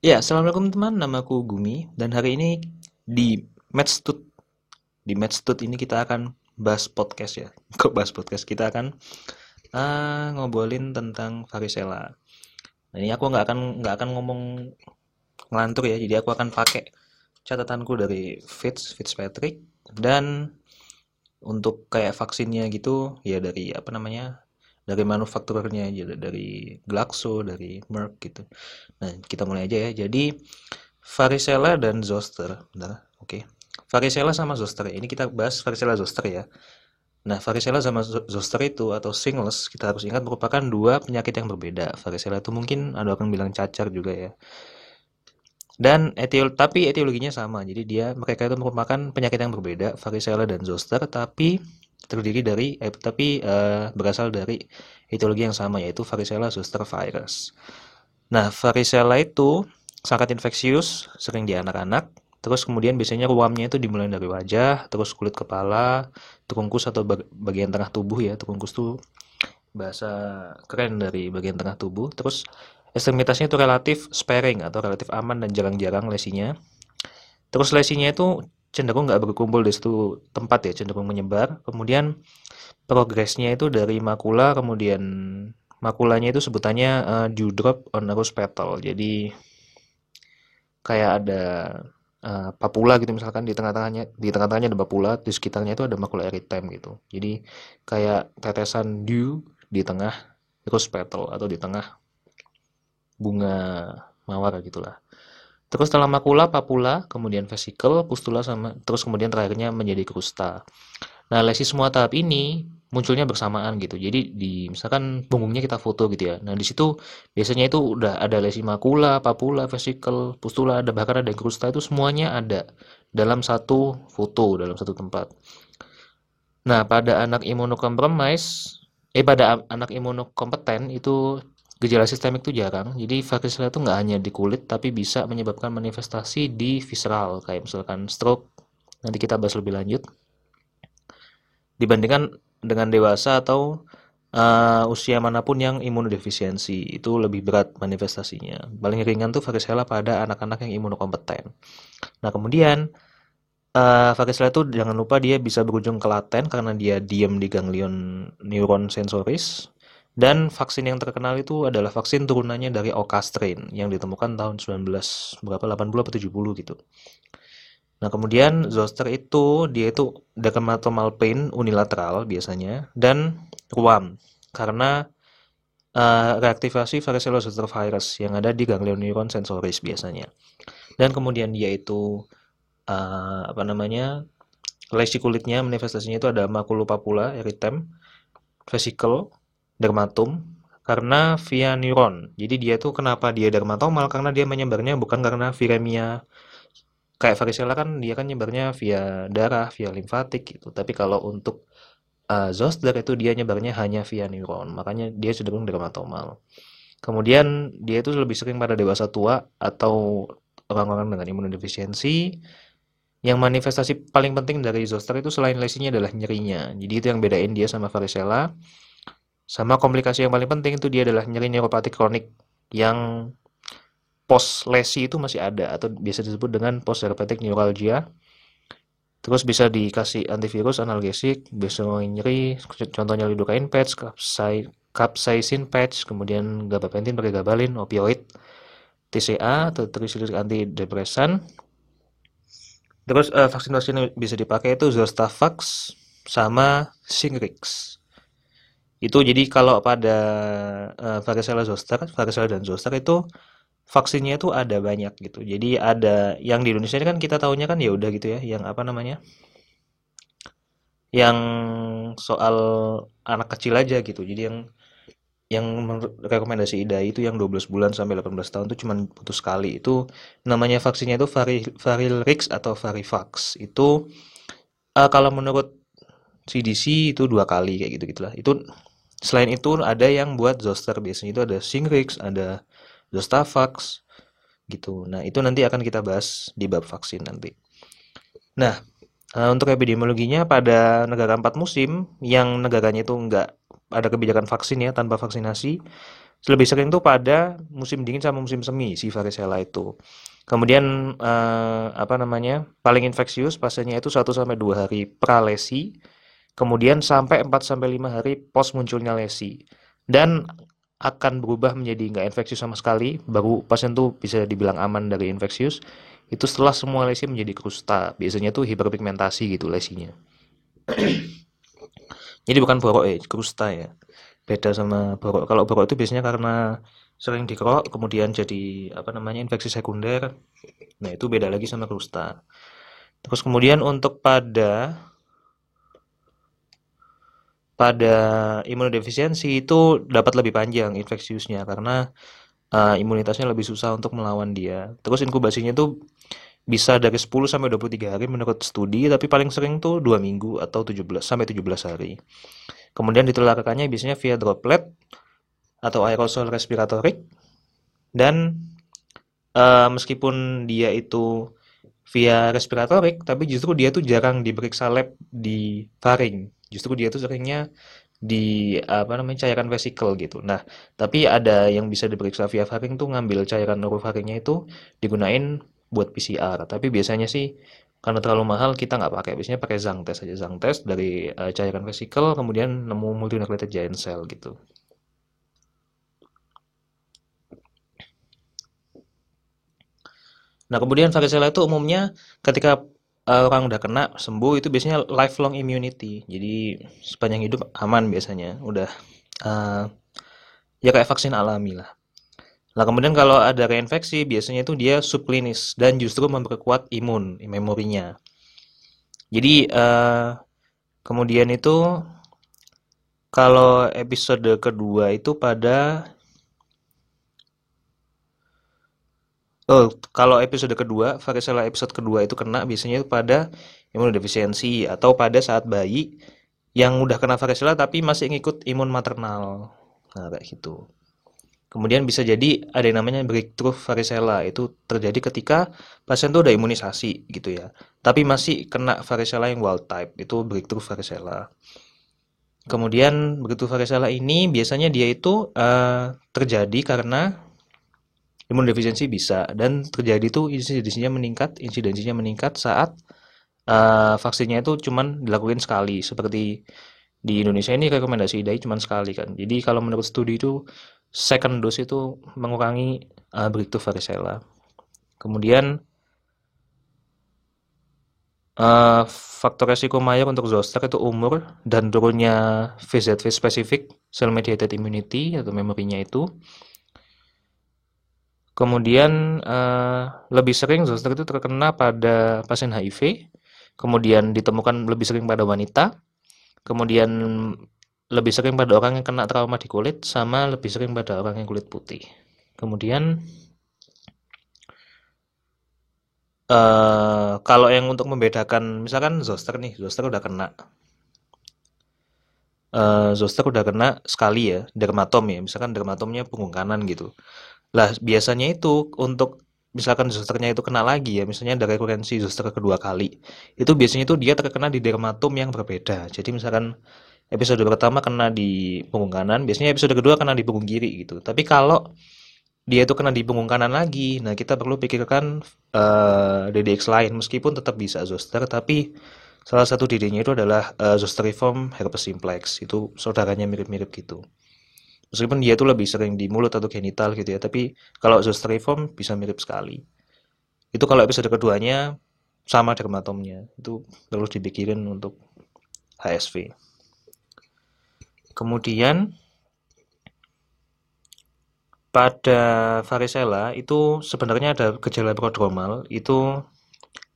Ya, assalamualaikum teman. Namaku Gumi dan hari ini di Medstut di Medstut ini kita akan bahas podcast ya. Kok bahas podcast? Kita akan uh, ngobrolin tentang varicella. Nah, ini aku nggak akan nggak akan ngomong ngelantur ya. Jadi aku akan pakai catatanku dari Fitz Fitzpatrick dan untuk kayak vaksinnya gitu ya dari apa namanya dari manufakturernya aja dari Glaxo dari Merck gitu. Nah kita mulai aja ya. Jadi varicella dan zoster. Bentar oke. Okay. varicella sama zoster. Ini kita bahas varicella zoster ya. Nah varicella sama zoster itu atau shingles kita harus ingat merupakan dua penyakit yang berbeda. Varicella itu mungkin ada orang bilang cacar juga ya. Dan etiol tapi etiologinya sama. Jadi dia mereka itu merupakan penyakit yang berbeda varicella dan zoster. Tapi terdiri dari eh, tapi uh, berasal dari etiologi yang sama yaitu varicella zoster virus. Nah, varicella itu sangat infeksius, sering di anak-anak. Terus kemudian biasanya ruamnya itu dimulai dari wajah, terus kulit kepala, terungkus atau bagian tengah tubuh ya. Terungkus tuh bahasa keren dari bagian tengah tubuh. Terus ekstremitasnya itu relatif sparing atau relatif aman dan jarang-jarang lesinya. Terus lesinya itu cenderung nggak berkumpul di satu tempat ya, cenderung menyebar. Kemudian progresnya itu dari makula, kemudian makulanya itu sebutannya uh, dewdrop on a rose petal. Jadi kayak ada uh, papula gitu misalkan di tengah-tengahnya di tengah-tengahnya ada papula, di sekitarnya itu ada makula erythema gitu. Jadi kayak tetesan dew di tengah rose petal atau di tengah bunga mawar gitulah. Terus setelah makula, papula, kemudian vesikel, pustula sama terus kemudian terakhirnya menjadi krusta. Nah, lesi semua tahap ini munculnya bersamaan gitu. Jadi di misalkan punggungnya kita foto gitu ya. Nah, di situ biasanya itu udah ada lesi makula, papula, vesikel, pustula, ada bahkan ada krusta itu semuanya ada dalam satu foto, dalam satu tempat. Nah, pada anak imunokompromis eh pada anak imunokompeten itu Gejala sistemik itu jarang, jadi varicella itu nggak hanya di kulit, tapi bisa menyebabkan manifestasi di visceral, kayak misalkan stroke, nanti kita bahas lebih lanjut. Dibandingkan dengan dewasa atau uh, usia mana pun yang imunodefisiensi, itu lebih berat manifestasinya. Paling ringan tuh varicella pada anak-anak yang imunokompeten. Nah kemudian, uh, varicella itu jangan lupa dia bisa berujung ke laten karena dia diam di ganglion neuron sensoris, dan vaksin yang terkenal itu adalah vaksin turunannya dari Oka strain yang ditemukan tahun 19 berapa 80 atau 70 gitu. Nah, kemudian zoster itu dia itu dermatomal pain unilateral biasanya dan ruam karena uh, reaktivasi varicella zoster virus yang ada di ganglion neuron sensoris biasanya. Dan kemudian dia itu uh, apa namanya? lesi kulitnya manifestasinya itu ada makulopapula eritem, vesicle, dermatum karena via neuron. Jadi dia tuh kenapa dia dermatomal karena dia menyebarnya bukan karena viremia kayak varicella kan dia kan nyebarnya via darah, via limfatik gitu. Tapi kalau untuk uh, zoster itu dia nyebarnya hanya via neuron. Makanya dia cenderung dermatomal. Kemudian dia itu lebih sering pada dewasa tua atau orang-orang dengan imunodefisiensi. Yang manifestasi paling penting dari zoster itu selain lesinya adalah nyerinya. Jadi itu yang bedain dia sama varicella. Sama komplikasi yang paling penting itu dia adalah nyeri neuropatik kronik yang post lesi itu masih ada atau biasa disebut dengan post herpetic neuralgia. Terus bisa dikasih antivirus, analgesik, bisa nyeri, contohnya lidocaine patch, capsaicin patch, kemudian gabapentin pakai gabalin, opioid, TCA atau tricyclic antidepresan. Terus uh, vaksin-vaksin yang bisa dipakai itu Zostavax sama Shingrix. Itu jadi kalau pada uh, varicella zoster, varicella dan zoster itu vaksinnya itu ada banyak gitu. Jadi ada yang di Indonesia ini kan kita tahunya kan ya udah gitu ya, yang apa namanya? Yang soal anak kecil aja gitu. Jadi yang yang rekomendasi IDA itu yang 12 bulan sampai 18 tahun itu cuma putus sekali. Itu namanya vaksinnya itu Varilrix atau Varivax. Itu uh, kalau menurut CDC itu dua kali kayak gitu gitulah. Itu Selain itu ada yang buat zoster biasanya itu ada Shingrix, ada Zostavax gitu. Nah, itu nanti akan kita bahas di bab vaksin nanti. Nah, eh, untuk epidemiologinya pada negara empat musim yang negaranya itu enggak ada kebijakan vaksin ya tanpa vaksinasi lebih sering tuh pada musim dingin sama musim semi si varicella itu. Kemudian eh, apa namanya? paling infeksius pasiennya itu 1 sampai 2 hari pralesi, kemudian sampai 4 sampai 5 hari pos munculnya lesi. Dan akan berubah menjadi nggak infeksius sama sekali, baru pasien tuh bisa dibilang aman dari infeksius. Itu setelah semua lesi menjadi krusta. Biasanya tuh hiperpigmentasi gitu lesinya. Jadi bukan borok ya, krusta ya beda sama borok kalau borok itu biasanya karena sering dikerok kemudian jadi apa namanya infeksi sekunder nah itu beda lagi sama krusta terus kemudian untuk pada pada imunodefisiensi itu dapat lebih panjang infeksiusnya karena uh, imunitasnya lebih susah untuk melawan dia. Terus inkubasinya itu bisa dari 10 sampai 23 hari menurut studi, tapi paling sering tuh 2 minggu atau 17 sampai 17 hari. Kemudian ditularkannya biasanya via droplet atau aerosol respiratorik dan uh, meskipun dia itu via respiratorik tapi justru dia tuh jarang diperiksa lab di faring justru dia tuh seringnya di apa namanya cairan vesikel gitu. Nah tapi ada yang bisa diperiksa via faring tuh ngambil cairan orofaringnya itu digunain buat PCR tapi biasanya sih karena terlalu mahal kita nggak pakai. Biasanya pakai zang test aja. Zang test dari uh, cairan vesikel kemudian nemu multinucleated giant cell gitu. Nah kemudian varicella itu umumnya ketika uh, orang udah kena sembuh itu biasanya lifelong immunity jadi sepanjang hidup aman biasanya udah uh, ya kayak vaksin alami lah Nah, kemudian kalau ada reinfeksi, biasanya itu dia subklinis dan justru memperkuat imun, memorinya. Jadi, uh, kemudian itu kalau episode kedua itu pada Oh, kalau episode kedua, varicella episode kedua itu kena biasanya pada imunodefisiensi atau pada saat bayi yang udah kena varicella tapi masih ngikut imun maternal. Nah, kayak gitu. Kemudian bisa jadi ada yang namanya breakthrough varicella. Itu terjadi ketika pasien itu udah imunisasi gitu ya. Tapi masih kena varicella yang wild type. Itu breakthrough varicella. Kemudian breakthrough varicella ini biasanya dia itu uh, terjadi karena imunodefisiensi bisa dan terjadi itu insidensinya meningkat, insidensinya meningkat saat uh, vaksinnya itu cuman dilakukan sekali seperti di Indonesia ini rekomendasi IDAI cuma sekali kan. Jadi kalau menurut studi itu second dose itu mengurangi uh, breakthrough varicella. Kemudian uh, faktor resiko mayor untuk zoster itu umur dan turunnya VZV spesifik cell mediated immunity atau memorinya itu. Kemudian uh, lebih sering zoster itu terkena pada pasien HIV, kemudian ditemukan lebih sering pada wanita, kemudian lebih sering pada orang yang kena trauma di kulit sama lebih sering pada orang yang kulit putih. Kemudian uh, kalau yang untuk membedakan misalkan zoster nih, zoster udah kena. Uh, zoster udah kena sekali ya, dermatom ya, misalkan dermatomnya punggung kanan gitu. Lah biasanya itu untuk misalkan zosternya itu kena lagi ya, misalnya ada rekurensi zoster kedua kali, itu biasanya itu dia terkena di dermatom yang berbeda. Jadi misalkan episode pertama kena di punggung kanan, biasanya episode kedua kena di punggung kiri gitu. Tapi kalau dia itu kena di punggung kanan lagi, nah kita perlu pikirkan uh, eh, DDX lain meskipun tetap bisa zoster, tapi salah satu DD-nya itu adalah uh, zosteriform herpes simplex, itu saudaranya mirip-mirip gitu. Meskipun dia itu lebih sering di mulut atau genital gitu ya, tapi kalau zosteriform bisa mirip sekali. Itu kalau episode keduanya sama dermatomnya, itu perlu dipikirin untuk HSV. Kemudian pada varicella itu sebenarnya ada gejala prodromal itu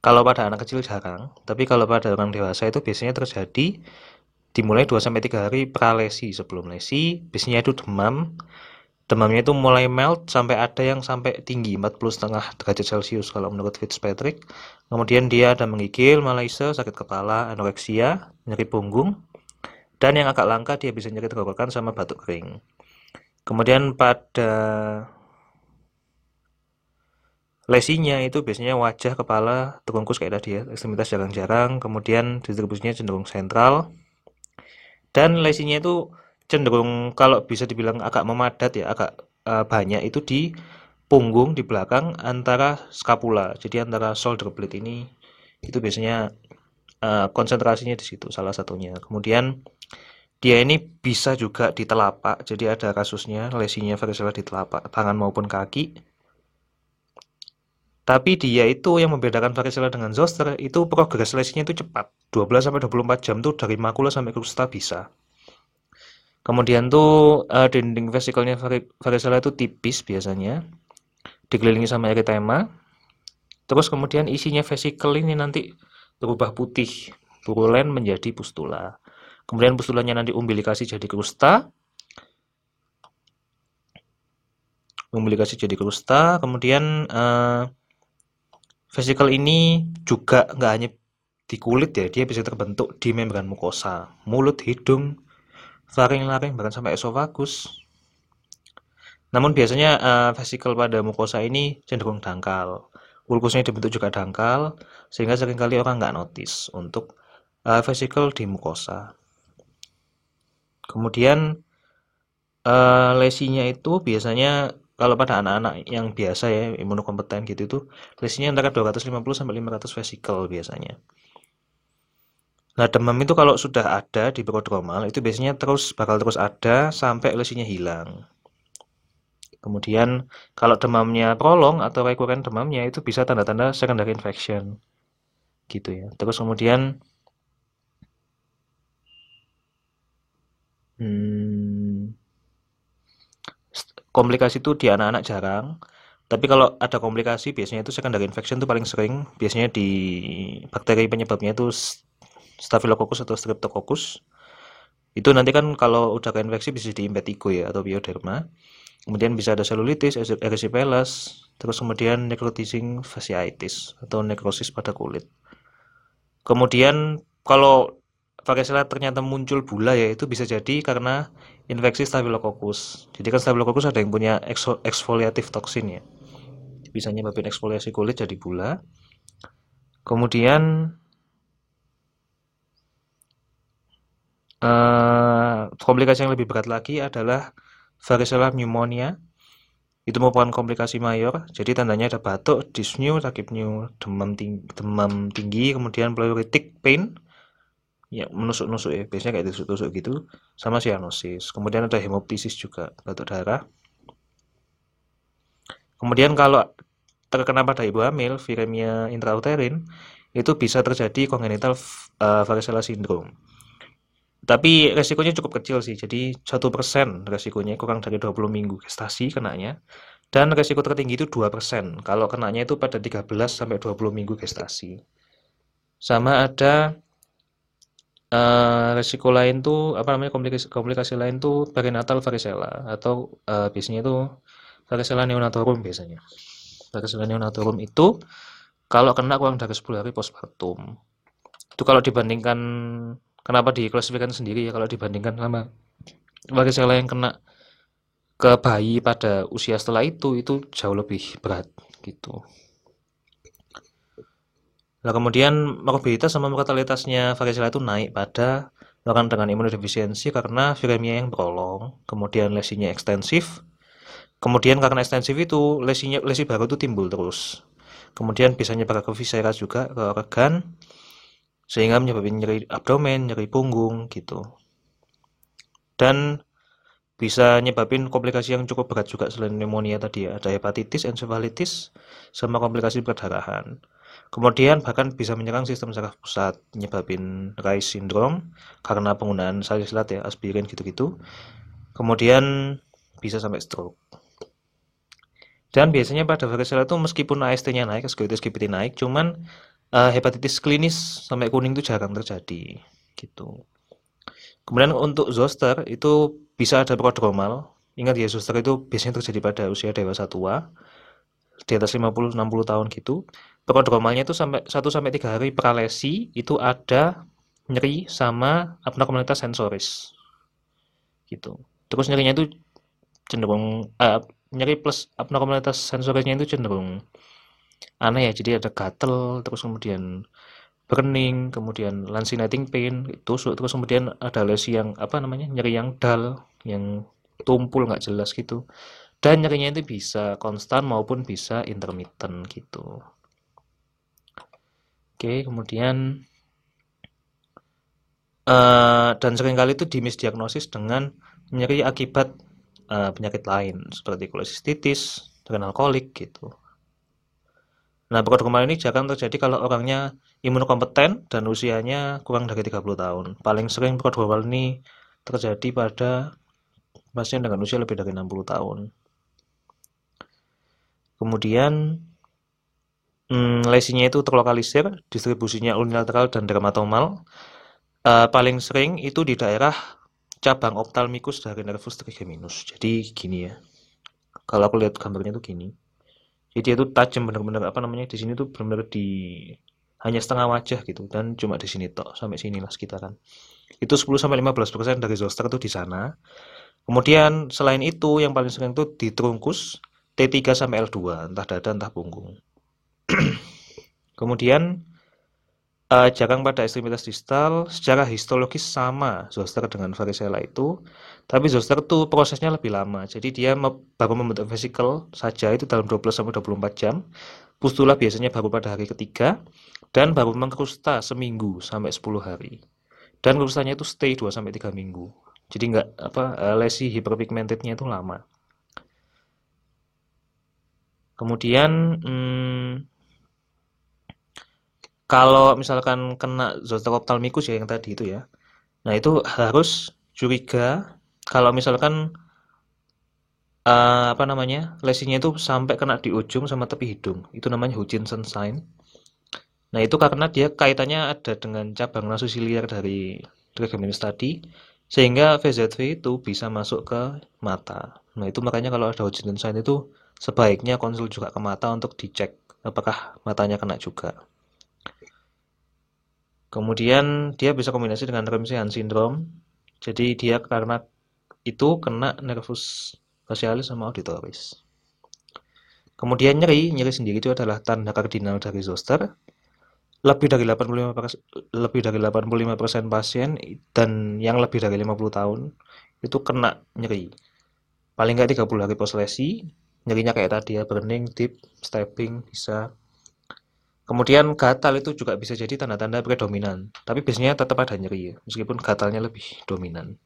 kalau pada anak kecil jarang, tapi kalau pada orang dewasa itu biasanya terjadi dimulai 2 sampai 3 hari pralesi sebelum lesi, biasanya itu demam. Demamnya itu mulai melt sampai ada yang sampai tinggi 40,5 derajat Celcius kalau menurut Fitzpatrick. Kemudian dia ada menggigil, malaise, sakit kepala, anoreksia, nyeri punggung, dan yang agak langka dia bisa nyeri tenggorokan sama batuk kering. Kemudian pada lesinya itu biasanya wajah, kepala, terungkus kayak tadi ya, ekstremitas jarang-jarang, kemudian distribusinya cenderung sentral. Dan lesinya itu cenderung kalau bisa dibilang agak memadat ya, agak uh, banyak itu di punggung di belakang antara scapula. Jadi antara shoulder blade ini itu biasanya uh, konsentrasinya di situ salah satunya. Kemudian dia ini bisa juga di telapak, jadi ada kasusnya lesinya varicella di telapak tangan maupun kaki. Tapi dia itu yang membedakan varicella dengan zoster itu progres lesinya itu cepat. 12 sampai 24 jam tuh dari makula sampai krusta bisa. Kemudian tuh uh, dinding vesikelnya varicella itu tipis biasanya. Dikelilingi sama eritema. Terus kemudian isinya vesikel ini nanti berubah putih, purulen menjadi pustula. Kemudian pustulanya nanti umbilikasi jadi krusta. Umbilikasi jadi krusta. Kemudian uh, vesikel ini juga nggak hanya di kulit ya, dia bisa terbentuk di membran mukosa, mulut, hidung, laring-laring, bahkan sampai esofagus. Namun biasanya uh, vesikel pada mukosa ini cenderung dangkal. Ulkusnya dibentuk juga dangkal, sehingga sering kali orang nggak notice untuk uh, vesikel di mukosa. Kemudian uh, lesinya itu biasanya kalau pada anak-anak yang biasa ya imunokompeten gitu itu lesinya antara 250 sampai 500 vesikel biasanya. Nah, demam itu kalau sudah ada di prodromal itu biasanya terus bakal terus ada sampai lesinya hilang. Kemudian kalau demamnya prolong atau recurrent demamnya itu bisa tanda-tanda secondary infection. Gitu ya. Terus kemudian Hmm. Komplikasi itu di anak-anak jarang. Tapi kalau ada komplikasi biasanya itu secondary infection itu paling sering. Biasanya di bakteri penyebabnya itu Staphylococcus atau Streptococcus. Itu nanti kan kalau udah keinfeksi bisa di impetigo ya atau bioderma. Kemudian bisa ada selulitis, erysipelas, terus kemudian necrotizing fasciitis atau nekrosis pada kulit. Kemudian kalau varicella ternyata muncul bula ya itu bisa jadi karena infeksi Staphylococcus. Jadi kan Staphylococcus ada yang punya eksfoliatif toksin ya. Bisa nyebabin eksfoliasi kulit jadi bula. Kemudian uh, komplikasi yang lebih berat lagi adalah varicella pneumonia. Itu merupakan komplikasi mayor. Jadi tandanya ada batuk, dyspnea, sakit pneu, demam tinggi, demam tinggi kemudian pleuritic pain, ya menusuk-nusuk ya biasanya kayak tusuk-tusuk gitu sama sianosis kemudian ada hemoptisis juga batuk darah. Kemudian kalau terkena pada ibu hamil viremia intrauterin itu bisa terjadi congenital uh, varicella syndrome. Tapi resikonya cukup kecil sih jadi satu persen resikonya kurang dari 20 minggu gestasi kenanya dan resiko tertinggi itu 2% kalau kenanya itu pada 13 sampai 20 minggu gestasi. Sama ada uh, resiko lain tuh apa namanya komplikasi komplikasi lain tuh perinatal varicella atau uh, biasanya itu varicella neonatorum biasanya. Varicella neonatorum itu kalau kena kurang dari 10 hari postpartum. Itu kalau dibandingkan kenapa diklasifikasikan sendiri ya kalau dibandingkan sama varicella yang kena ke bayi pada usia setelah itu itu jauh lebih berat gitu. Nah, kemudian morbiditas sama mortalitasnya varicella itu naik pada orang dengan imunodefisiensi karena viremia yang prolong, kemudian lesinya ekstensif. Kemudian karena ekstensif itu lesinya lesi baru itu timbul terus. Kemudian bisa nyebar ke viscera juga ke organ sehingga menyebabkan nyeri abdomen, nyeri punggung gitu. Dan bisa nyebabin komplikasi yang cukup berat juga selain pneumonia tadi ya. Ada hepatitis, encephalitis, sama komplikasi perdarahan. Kemudian bahkan bisa menyerang sistem saraf pusat, menyebabkan Reis syndrome karena penggunaan salisilat ya, aspirin gitu-gitu. Kemudian bisa sampai stroke. Dan biasanya pada varicella itu meskipun AST-nya naik, ascoitis GPT naik, cuman uh, hepatitis klinis sampai kuning itu jarang terjadi gitu. Kemudian untuk zoster itu bisa ada prodromal. Ingat ya, zoster itu biasanya terjadi pada usia dewasa tua, di atas 50-60 tahun gitu prodromalnya itu sampai 1 sampai 3 hari pralesi itu ada nyeri sama abnormalitas sensoris. Gitu. Terus nyerinya itu cenderung uh, nyeri plus abnormalitas sensorisnya itu cenderung aneh ya. Jadi ada gatel terus kemudian burning, kemudian lancinating pain, tusuk, terus kemudian ada lesi yang apa namanya nyeri yang dull, yang tumpul nggak jelas gitu. Dan nyerinya itu bisa konstan maupun bisa intermittent gitu. Oke, kemudian uh, dan sering kali itu dimisdiagnosis dengan nyeri akibat uh, penyakit lain seperti kolesistitis, dengan alkoholik gitu. Nah, prodromal ini jarang terjadi kalau orangnya imunokompeten dan usianya kurang dari 30 tahun. Paling sering prodromal ini terjadi pada pasien dengan usia lebih dari 60 tahun. Kemudian hmm, lesinya itu terlokalisir, distribusinya unilateral dan dermatomal. Uh, paling sering itu di daerah cabang optalmikus dari nervus trigeminus. Jadi gini ya. Kalau aku lihat gambarnya itu gini jadi itu tajam benar-benar apa namanya di sini tuh benar-benar di hanya setengah wajah gitu dan cuma di sini tok sampai sini lah sekitaran itu 10 sampai 15 persen dari zoster itu di sana kemudian selain itu yang paling sering itu di trunkus T3 sampai L2 entah dada entah punggung kemudian uh, jarang pada ekstremitas distal secara histologis sama zoster dengan varicella itu tapi zoster itu prosesnya lebih lama. Jadi dia baru membentuk vesicle saja itu dalam 12 sampai 24 jam. Pustula biasanya baru pada hari ketiga dan baru mengkrusta seminggu sampai 10 hari. Dan krustanya itu stay 2 sampai 3 minggu. Jadi nggak apa eh, lesi hyperpigmentednya itu lama. Kemudian hmm, kalau misalkan kena zoster ophthalmicus ya yang tadi itu ya. Nah, itu harus curiga kalau misalkan uh, apa namanya? lesinya itu sampai kena di ujung sama tepi hidung. Itu namanya Hutchinson sign. Nah, itu karena dia kaitannya ada dengan cabang nasu siliar dari trigeminus tadi sehingga VZV itu bisa masuk ke mata. Nah, itu makanya kalau ada Hutchinson sign itu sebaiknya konsul juga ke mata untuk dicek apakah matanya kena juga. Kemudian dia bisa kombinasi dengan Ramsey-Hunt syndrome. Jadi dia karena itu kena nervus facialis sama auditoris. Kemudian nyeri, nyeri sendiri itu adalah tanda kardinal dari zoster. Lebih dari 85 lebih dari 85% pasien dan yang lebih dari 50 tahun itu kena nyeri. Paling nggak 30 hari pos lesi, nyerinya kayak tadi ya, burning, deep, stepping, bisa Kemudian gatal itu juga bisa jadi tanda-tanda predominan, tapi biasanya tetap ada nyeri meskipun gatalnya lebih dominan.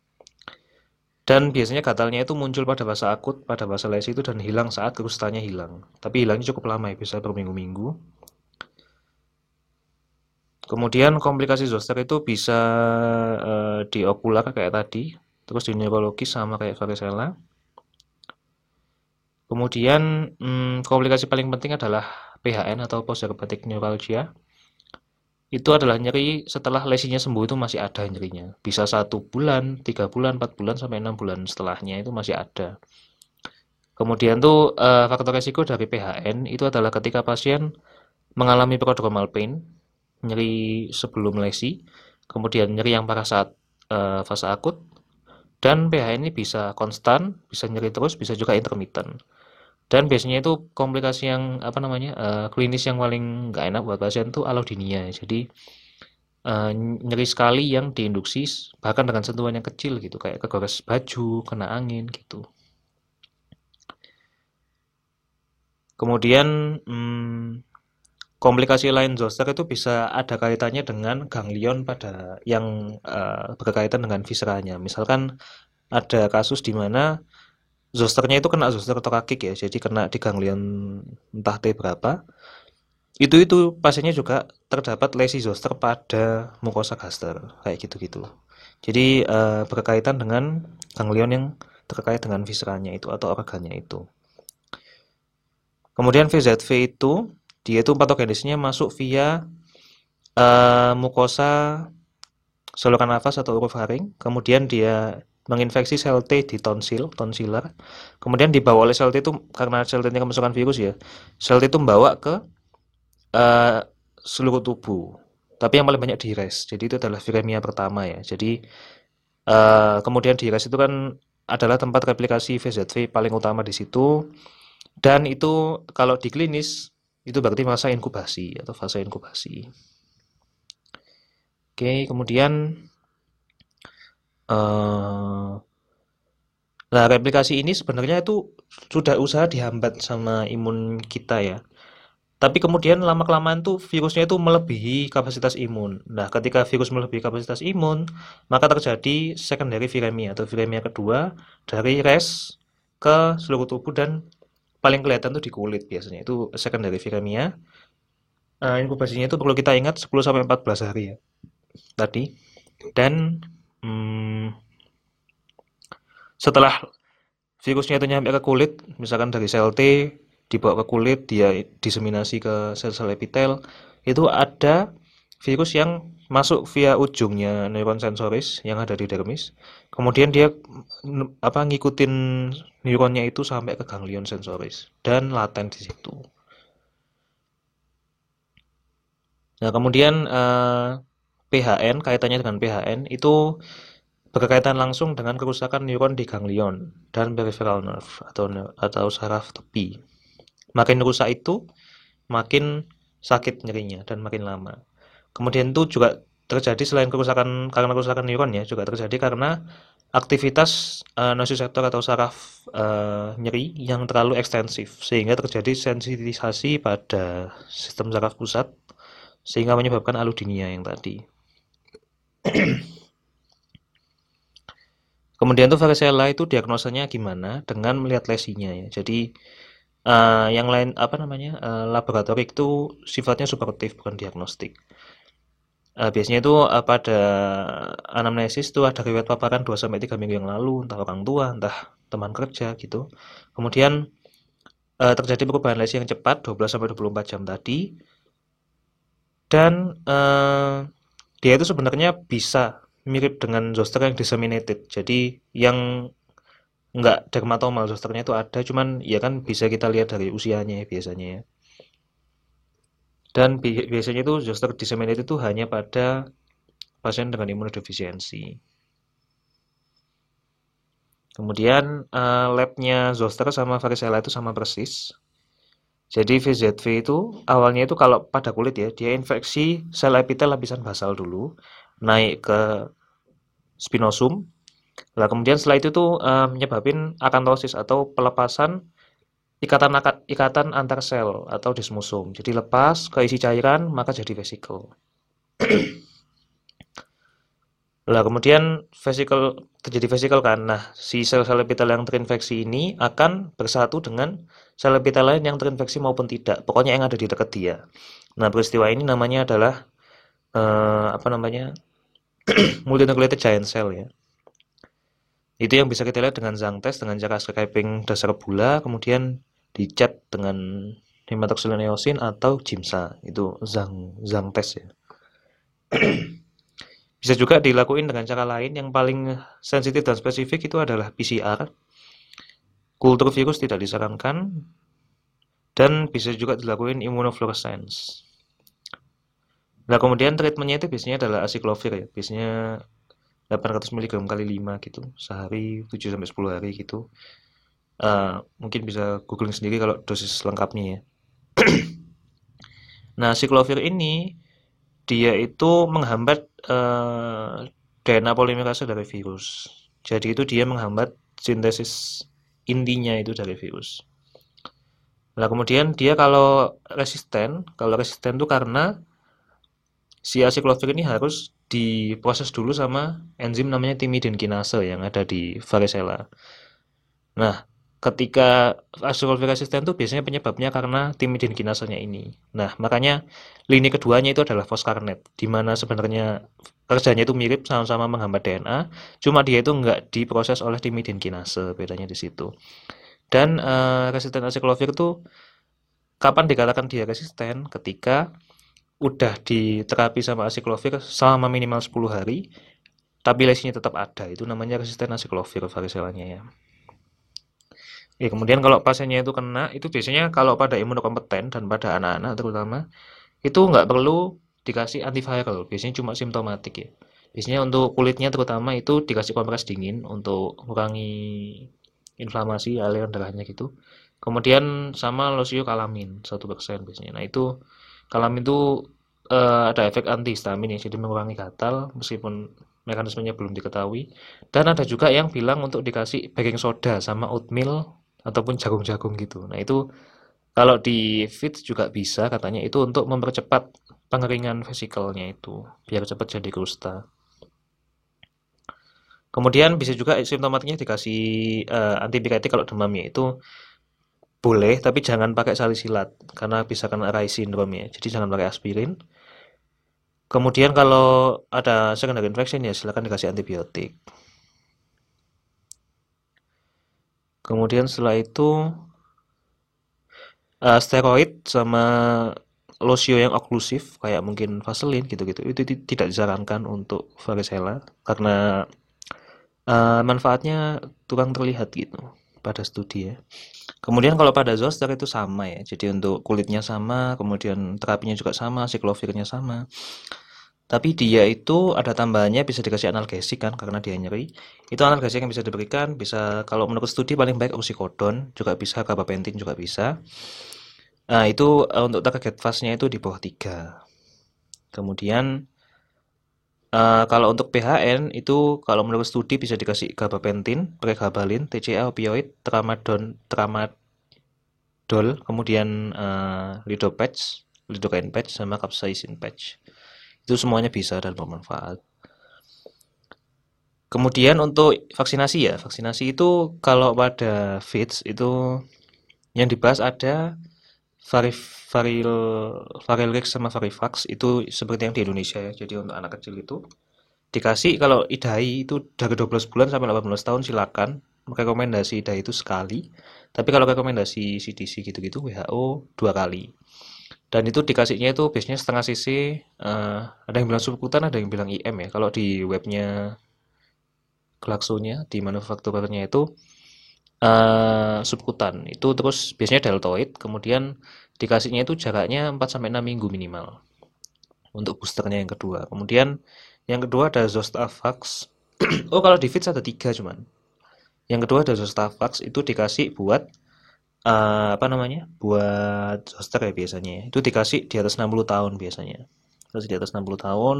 Dan biasanya gatalnya itu muncul pada fase akut, pada fase lesi itu dan hilang saat krustanya hilang. Tapi hilangnya cukup lama ya, bisa berminggu-minggu. Kemudian komplikasi zoster itu bisa uh, di okular kayak tadi, terus di neurologis sama kayak varicella. Kemudian hmm, komplikasi paling penting adalah PHN atau postherpetic neuralgia itu adalah nyeri setelah lesinya sembuh itu masih ada nyerinya. Bisa satu bulan tiga bulan empat bulan sampai enam bulan setelahnya itu masih ada. Kemudian tuh uh, faktor resiko dari PHN itu adalah ketika pasien mengalami prodromal pain nyeri sebelum lesi kemudian nyeri yang parah saat uh, fase akut dan PHN ini bisa konstan bisa nyeri terus bisa juga intermittent dan biasanya itu komplikasi yang apa namanya uh, klinis yang paling nggak enak buat pasien itu alodinia jadi uh, nyeri sekali yang diinduksi bahkan dengan sentuhan yang kecil gitu kayak kegores baju kena angin gitu. Kemudian hmm, komplikasi lain zoster itu bisa ada kaitannya dengan ganglion pada yang uh, berkaitan dengan visceranya misalkan ada kasus di mana zosternya itu kena zoster torakik ya jadi kena di ganglion entah T berapa. Itu itu pasiennya juga terdapat lesi zoster pada mukosa gaster kayak gitu-gitu jadi uh, berkaitan dengan ganglion yang terkait dengan visceranya itu atau organnya itu. Kemudian VZV itu dia itu patogenisnya masuk via uh, mukosa saluran nafas atau urofaring kemudian dia menginfeksi sel T di tonsil, tonsiler. Kemudian dibawa oleh sel T itu karena sel T ini kemasukan virus ya. Sel T itu membawa ke uh, seluruh tubuh. Tapi yang paling banyak di res. Jadi itu adalah viremia pertama ya. Jadi uh, kemudian di res itu kan adalah tempat replikasi VZV paling utama di situ. Dan itu kalau di klinis itu berarti masa inkubasi atau fase inkubasi. Oke, kemudian uh, nah replikasi ini sebenarnya itu sudah usaha dihambat sama imun kita ya. Tapi kemudian lama-kelamaan tuh virusnya itu melebihi kapasitas imun. Nah, ketika virus melebihi kapasitas imun, maka terjadi secondary viremia atau viremia kedua dari res ke seluruh tubuh dan paling kelihatan tuh di kulit biasanya. Itu secondary viremia. Nah, inkubasinya itu perlu kita ingat 10 sampai 14 hari ya. Tadi. Dan hmm, setelah virusnya itu nyampe ke kulit, misalkan dari sel T dibawa ke kulit, dia diseminasi ke sel-sel epitel, itu ada virus yang masuk via ujungnya neuron sensoris yang ada di dermis. Kemudian dia apa ngikutin neuronnya itu sampai ke ganglion sensoris dan laten di situ. Nah, kemudian eh, PHN kaitannya dengan PHN itu berkaitan langsung dengan kerusakan neuron di ganglion dan peripheral nerve atau atau saraf tepi. Makin rusak itu, makin sakit nyerinya dan makin lama. Kemudian itu juga terjadi selain kerusakan karena kerusakan neuron ya, juga terjadi karena aktivitas uh, nociceptor atau saraf uh, nyeri yang terlalu ekstensif sehingga terjadi sensitisasi pada sistem saraf pusat sehingga menyebabkan allodynia yang tadi. Kemudian tuh varicella itu diagnosanya gimana? Dengan melihat lesinya ya. Jadi uh, yang lain apa namanya uh, laboratorik itu sifatnya supportif bukan diagnostik. Uh, biasanya itu uh, pada anamnesis itu ada riwayat paparan 2 sampai 3 minggu yang lalu entah orang tua entah teman kerja gitu. Kemudian uh, terjadi perubahan lesi yang cepat 12 sampai 24 jam tadi. Dan uh, dia itu sebenarnya bisa mirip dengan zoster yang disseminated. Jadi yang nggak dermatomal zosternya itu ada cuman ya kan bisa kita lihat dari usianya ya, biasanya ya. Dan bi biasanya itu zoster disseminated itu hanya pada pasien dengan imunodefisiensi kemudian uh, labnya zoster sama varicella itu sama persis jadi VZV itu awalnya itu kalau pada kulit ya dia infeksi sel epitel lapisan basal dulu naik ke spinosum Nah, kemudian setelah itu tuh uh, menyebabkan akantosis atau pelepasan ikatan ikatan antar sel atau dismusum. Jadi lepas ke isi cairan maka jadi vesikel. Lah kemudian vesikel terjadi vesikel kan. Nah, si sel-sel epitel yang terinfeksi ini akan bersatu dengan sel epitel lain yang terinfeksi maupun tidak. Pokoknya yang ada di dekat dia. Nah, peristiwa ini namanya adalah uh, apa namanya? multinucleated giant cell ya. Itu yang bisa kita lihat dengan zang test dengan cara scraping dasar bula kemudian dicat dengan hematoxylineosin atau jimsa. Itu zang zang test ya. bisa juga dilakuin dengan cara lain yang paling sensitif dan spesifik itu adalah PCR. Kultur virus tidak disarankan dan bisa juga dilakuin immunofluorescence. Nah kemudian treatmentnya itu biasanya adalah asiklovir ya. Biasanya 800 mg kali 5 gitu sehari 7 sampai 10 hari gitu uh, mungkin bisa googling sendiri kalau dosis lengkapnya ya nah siklovir ini dia itu menghambat uh, eh, DNA polimerase dari virus jadi itu dia menghambat sintesis intinya itu dari virus nah kemudian dia kalau resisten kalau resisten itu karena si asiklovir ini harus diproses dulu sama enzim namanya timidin kinase yang ada di varicella. Nah, ketika asiklovir resisten itu biasanya penyebabnya karena timidin kinasenya ini. Nah, makanya lini keduanya itu adalah foscarnet, di mana sebenarnya kerjanya itu mirip sama-sama menghambat DNA, cuma dia itu nggak diproses oleh timidin kinase, bedanya di situ. Dan uh, resisten asiklovir itu kapan dikatakan dia resisten? Ketika udah diterapi sama asiklovir selama minimal 10 hari tapi lesinya tetap ada itu namanya resisten asiklovir varicellanya ya Ya, kemudian kalau pasiennya itu kena, itu biasanya kalau pada imunokompeten dan pada anak-anak terutama, itu nggak perlu dikasih antiviral, biasanya cuma simptomatik ya. Biasanya untuk kulitnya terutama itu dikasih kompres dingin untuk mengurangi inflamasi aliran darahnya gitu. Kemudian sama losio kalamin 1% biasanya. Nah itu Kalamin itu uh, ada efek antihistamin ya, jadi mengurangi gatal meskipun mekanismenya belum diketahui. Dan ada juga yang bilang untuk dikasih baking soda sama oatmeal ataupun jagung-jagung gitu. Nah itu kalau di fit juga bisa katanya itu untuk mempercepat pengeringan vesikelnya itu biar cepat jadi kusta. Kemudian bisa juga simptomatiknya dikasih uh, antibiotik kalau demamnya itu boleh, tapi jangan pakai salisilat karena bisa kena Rai syndrome ya. Jadi jangan pakai aspirin. Kemudian kalau ada secondary infection ya silakan dikasih antibiotik. Kemudian setelah itu uh, steroid sama losio yang oklusif kayak mungkin Vaseline gitu-gitu itu tidak disarankan untuk varicella karena uh, manfaatnya kurang terlihat gitu pada studi ya. Kemudian kalau pada zoster itu sama ya, jadi untuk kulitnya sama, kemudian terapinya juga sama, siklovirnya sama. Tapi dia itu ada tambahannya bisa dikasih analgesik kan karena dia nyeri. Itu analgesik yang bisa diberikan bisa kalau menurut studi paling baik oksikodon juga bisa, gabapentin juga bisa. Nah, itu uh, untuk target fase-nya itu di bawah 3. Kemudian uh, kalau untuk PHN itu kalau menurut studi bisa dikasih gabapentin, pregabalin, TCA opioid, tramadol, tramadol, kemudian uh, lidopatch, lidocaine patch sama capsaicin patch. Itu semuanya bisa dan bermanfaat. Kemudian untuk vaksinasi ya, vaksinasi itu kalau pada FITS itu yang dibahas ada Varif, Varil, sama Varivax itu seperti yang di Indonesia ya. Jadi untuk anak kecil itu dikasih kalau idai itu dari 12 bulan sampai 18 tahun silakan rekomendasi idai itu sekali tapi kalau rekomendasi CDC gitu-gitu WHO dua kali dan itu dikasihnya itu biasanya setengah cc uh, ada yang bilang subkutan ada yang bilang IM ya. Kalau di webnya Glaxonya di manufakturernya itu uh, subkutan. Itu terus biasanya deltoid kemudian dikasihnya itu jaraknya 4 sampai 6 minggu minimal untuk boosternya yang kedua. Kemudian yang kedua ada Zostavax oh kalau di Fitz ada tiga cuman. Yang kedua ada Zostavax itu dikasih buat uh, apa namanya? Buat zoster ya biasanya itu dikasih di atas 60 tahun biasanya. Terus di atas 60 tahun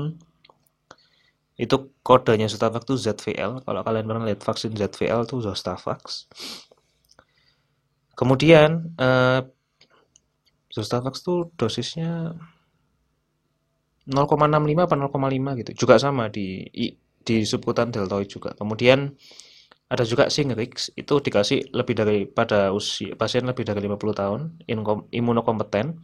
itu kodenya Zostavax itu ZVL kalau kalian pernah lihat vaksin ZVL itu Zostavax kemudian uh, Zostavax tuh dosisnya 0,65 apa 0,5 gitu. Juga sama di di subkutan deltoid juga. Kemudian ada juga Singrix itu dikasih lebih dari pada usia pasien lebih dari 50 tahun imunokompeten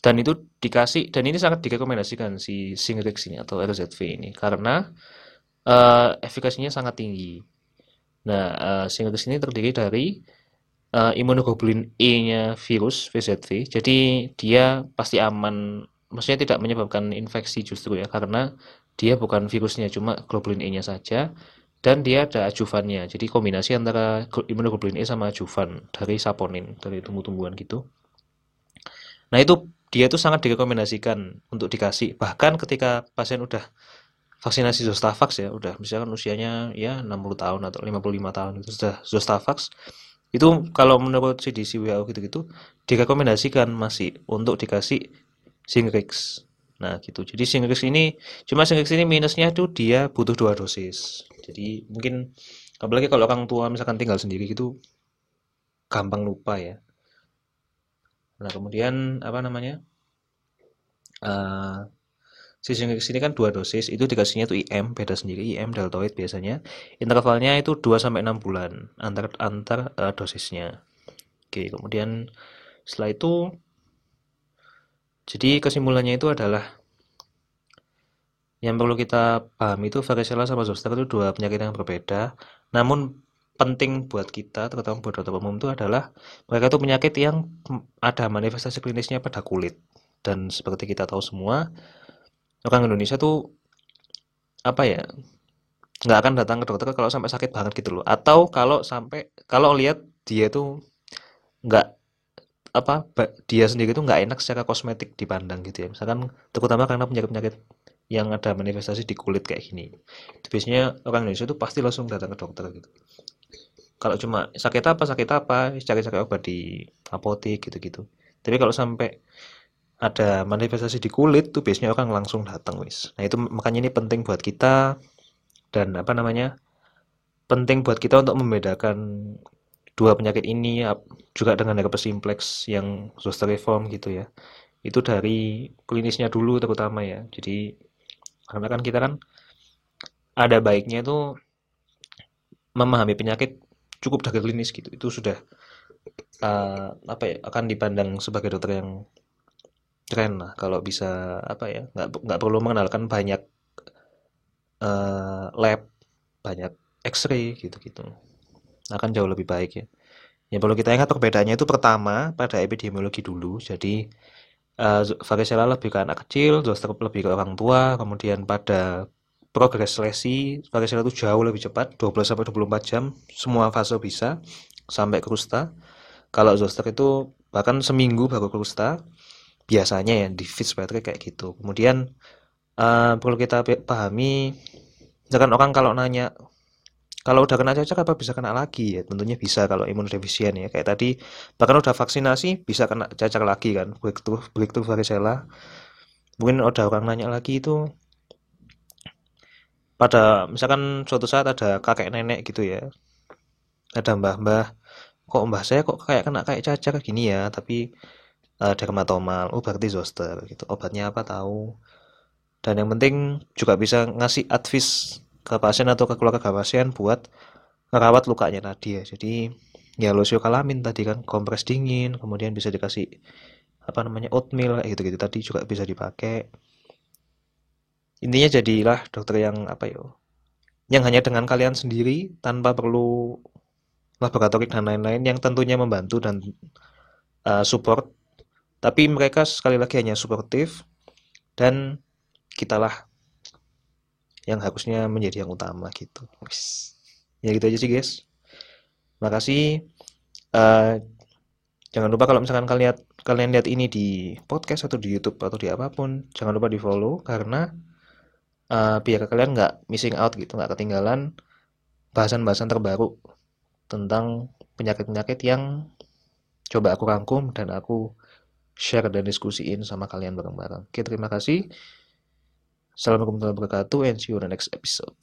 dan itu dikasih dan ini sangat direkomendasikan si Singrix ini atau RZV ini karena uh, efikasinya sangat tinggi. Nah, uh, Singrix ini terdiri dari uh, imunoglobulin E-nya virus VZV. Jadi dia pasti aman, maksudnya tidak menyebabkan infeksi justru ya karena dia bukan virusnya cuma globulin E-nya saja dan dia ada ajuvannya. Jadi kombinasi antara imunoglobulin E sama ajuvan dari saponin dari tumbuh-tumbuhan gitu. Nah, itu dia itu sangat direkomendasikan untuk dikasih bahkan ketika pasien udah vaksinasi Zostavax ya udah misalkan usianya ya 60 tahun atau 55 tahun itu sudah Zostavax itu kalau menurut CDC WHO gitu-gitu direkomendasikan masih untuk dikasih Singrix nah gitu jadi Singrix ini cuma Singrix ini minusnya tuh dia butuh dua dosis jadi mungkin apalagi kalau orang tua misalkan tinggal sendiri gitu gampang lupa ya Nah, kemudian apa namanya? Uh, si sini kan dua dosis, itu dikasihnya itu IM beda sendiri, IM deltoid biasanya. Intervalnya itu 2 sampai 6 bulan antar antar uh, dosisnya. Oke, kemudian setelah itu jadi kesimpulannya itu adalah yang perlu kita pahami itu varicella sama zoster itu dua penyakit yang berbeda. Namun penting buat kita, terutama buat dokter umum itu adalah mereka itu penyakit yang ada manifestasi klinisnya pada kulit. Dan seperti kita tahu semua, orang Indonesia tuh apa ya nggak akan datang ke dokter kalau sampai sakit banget gitu loh. Atau kalau sampai kalau lihat dia tuh nggak apa dia sendiri tuh nggak enak secara kosmetik dipandang gitu ya. Misalkan terutama karena penyakit-penyakit yang ada manifestasi di kulit kayak gini. Itu biasanya orang Indonesia tuh pasti langsung datang ke dokter gitu. Kalau cuma sakit apa sakit apa cari-cari obat di apotek gitu-gitu. Tapi kalau sampai ada manifestasi di kulit tuh biasanya orang langsung datang wis. Nah itu makanya ini penting buat kita dan apa namanya penting buat kita untuk membedakan dua penyakit ini juga dengan herpes simplex yang zoster gitu ya. Itu dari klinisnya dulu terutama ya. Jadi karena kan kita kan ada baiknya itu memahami penyakit cukup dari klinis gitu. Itu sudah uh, apa ya akan dipandang sebagai dokter yang keren lah. Kalau bisa apa ya nggak nggak perlu mengenalkan banyak uh, lab banyak X-ray gitu-gitu. Akan jauh lebih baik ya. Yang perlu kita ingat perbedaannya itu pertama pada epidemiologi dulu. Jadi uh, varicella lebih ke anak kecil zoster lebih ke orang tua kemudian pada progres lesi varicella itu jauh lebih cepat 12 sampai 24 jam semua fase bisa sampai krusta. Kalau zoster itu bahkan seminggu baru krusta biasanya ya di Fitzpatrick kayak gitu. Kemudian uh, perlu kita pahami misalkan orang kalau nanya kalau udah kena cacak apa bisa kena lagi? Ya tentunya bisa kalau imunodefisien ya. Kayak tadi bahkan udah vaksinasi bisa kena cacak lagi kan? Breakthrough breakthrough varicella. Mungkin udah orang nanya lagi itu pada misalkan suatu saat ada kakek nenek gitu ya ada mbah-mbah kok mbah saya kok kayak kena kayak cacar gini ya tapi uh, dermatomal. Oh berarti zoster gitu. Obatnya apa tahu? Dan yang penting juga bisa ngasih advice ke pasien atau ke keluarga pasien buat merawat lukanya tadi ya. Jadi ya losio kalamin tadi kan kompres dingin kemudian bisa dikasih apa namanya oatmeal gitu gitu tadi juga bisa dipakai. Intinya jadilah dokter yang apa ya yang hanya dengan kalian sendiri tanpa perlu laboratorik dan lain-lain yang tentunya membantu dan uh, support. Tapi mereka sekali lagi hanya suportif dan kitalah yang harusnya menjadi yang utama gitu. Ya gitu aja sih guys. Makasih. Uh, jangan lupa kalau misalkan kalian lihat kalian lihat ini di podcast atau di YouTube atau di apa pun, jangan lupa di follow karena uh, biar kalian nggak missing out gitu, nggak ketinggalan bahasan-bahasan terbaru tentang penyakit-penyakit yang coba aku rangkum dan aku share dan diskusiin sama kalian bareng-bareng. Oke, terima kasih. Assalamualaikum warahmatullahi wabarakatuh and see you on the next episode.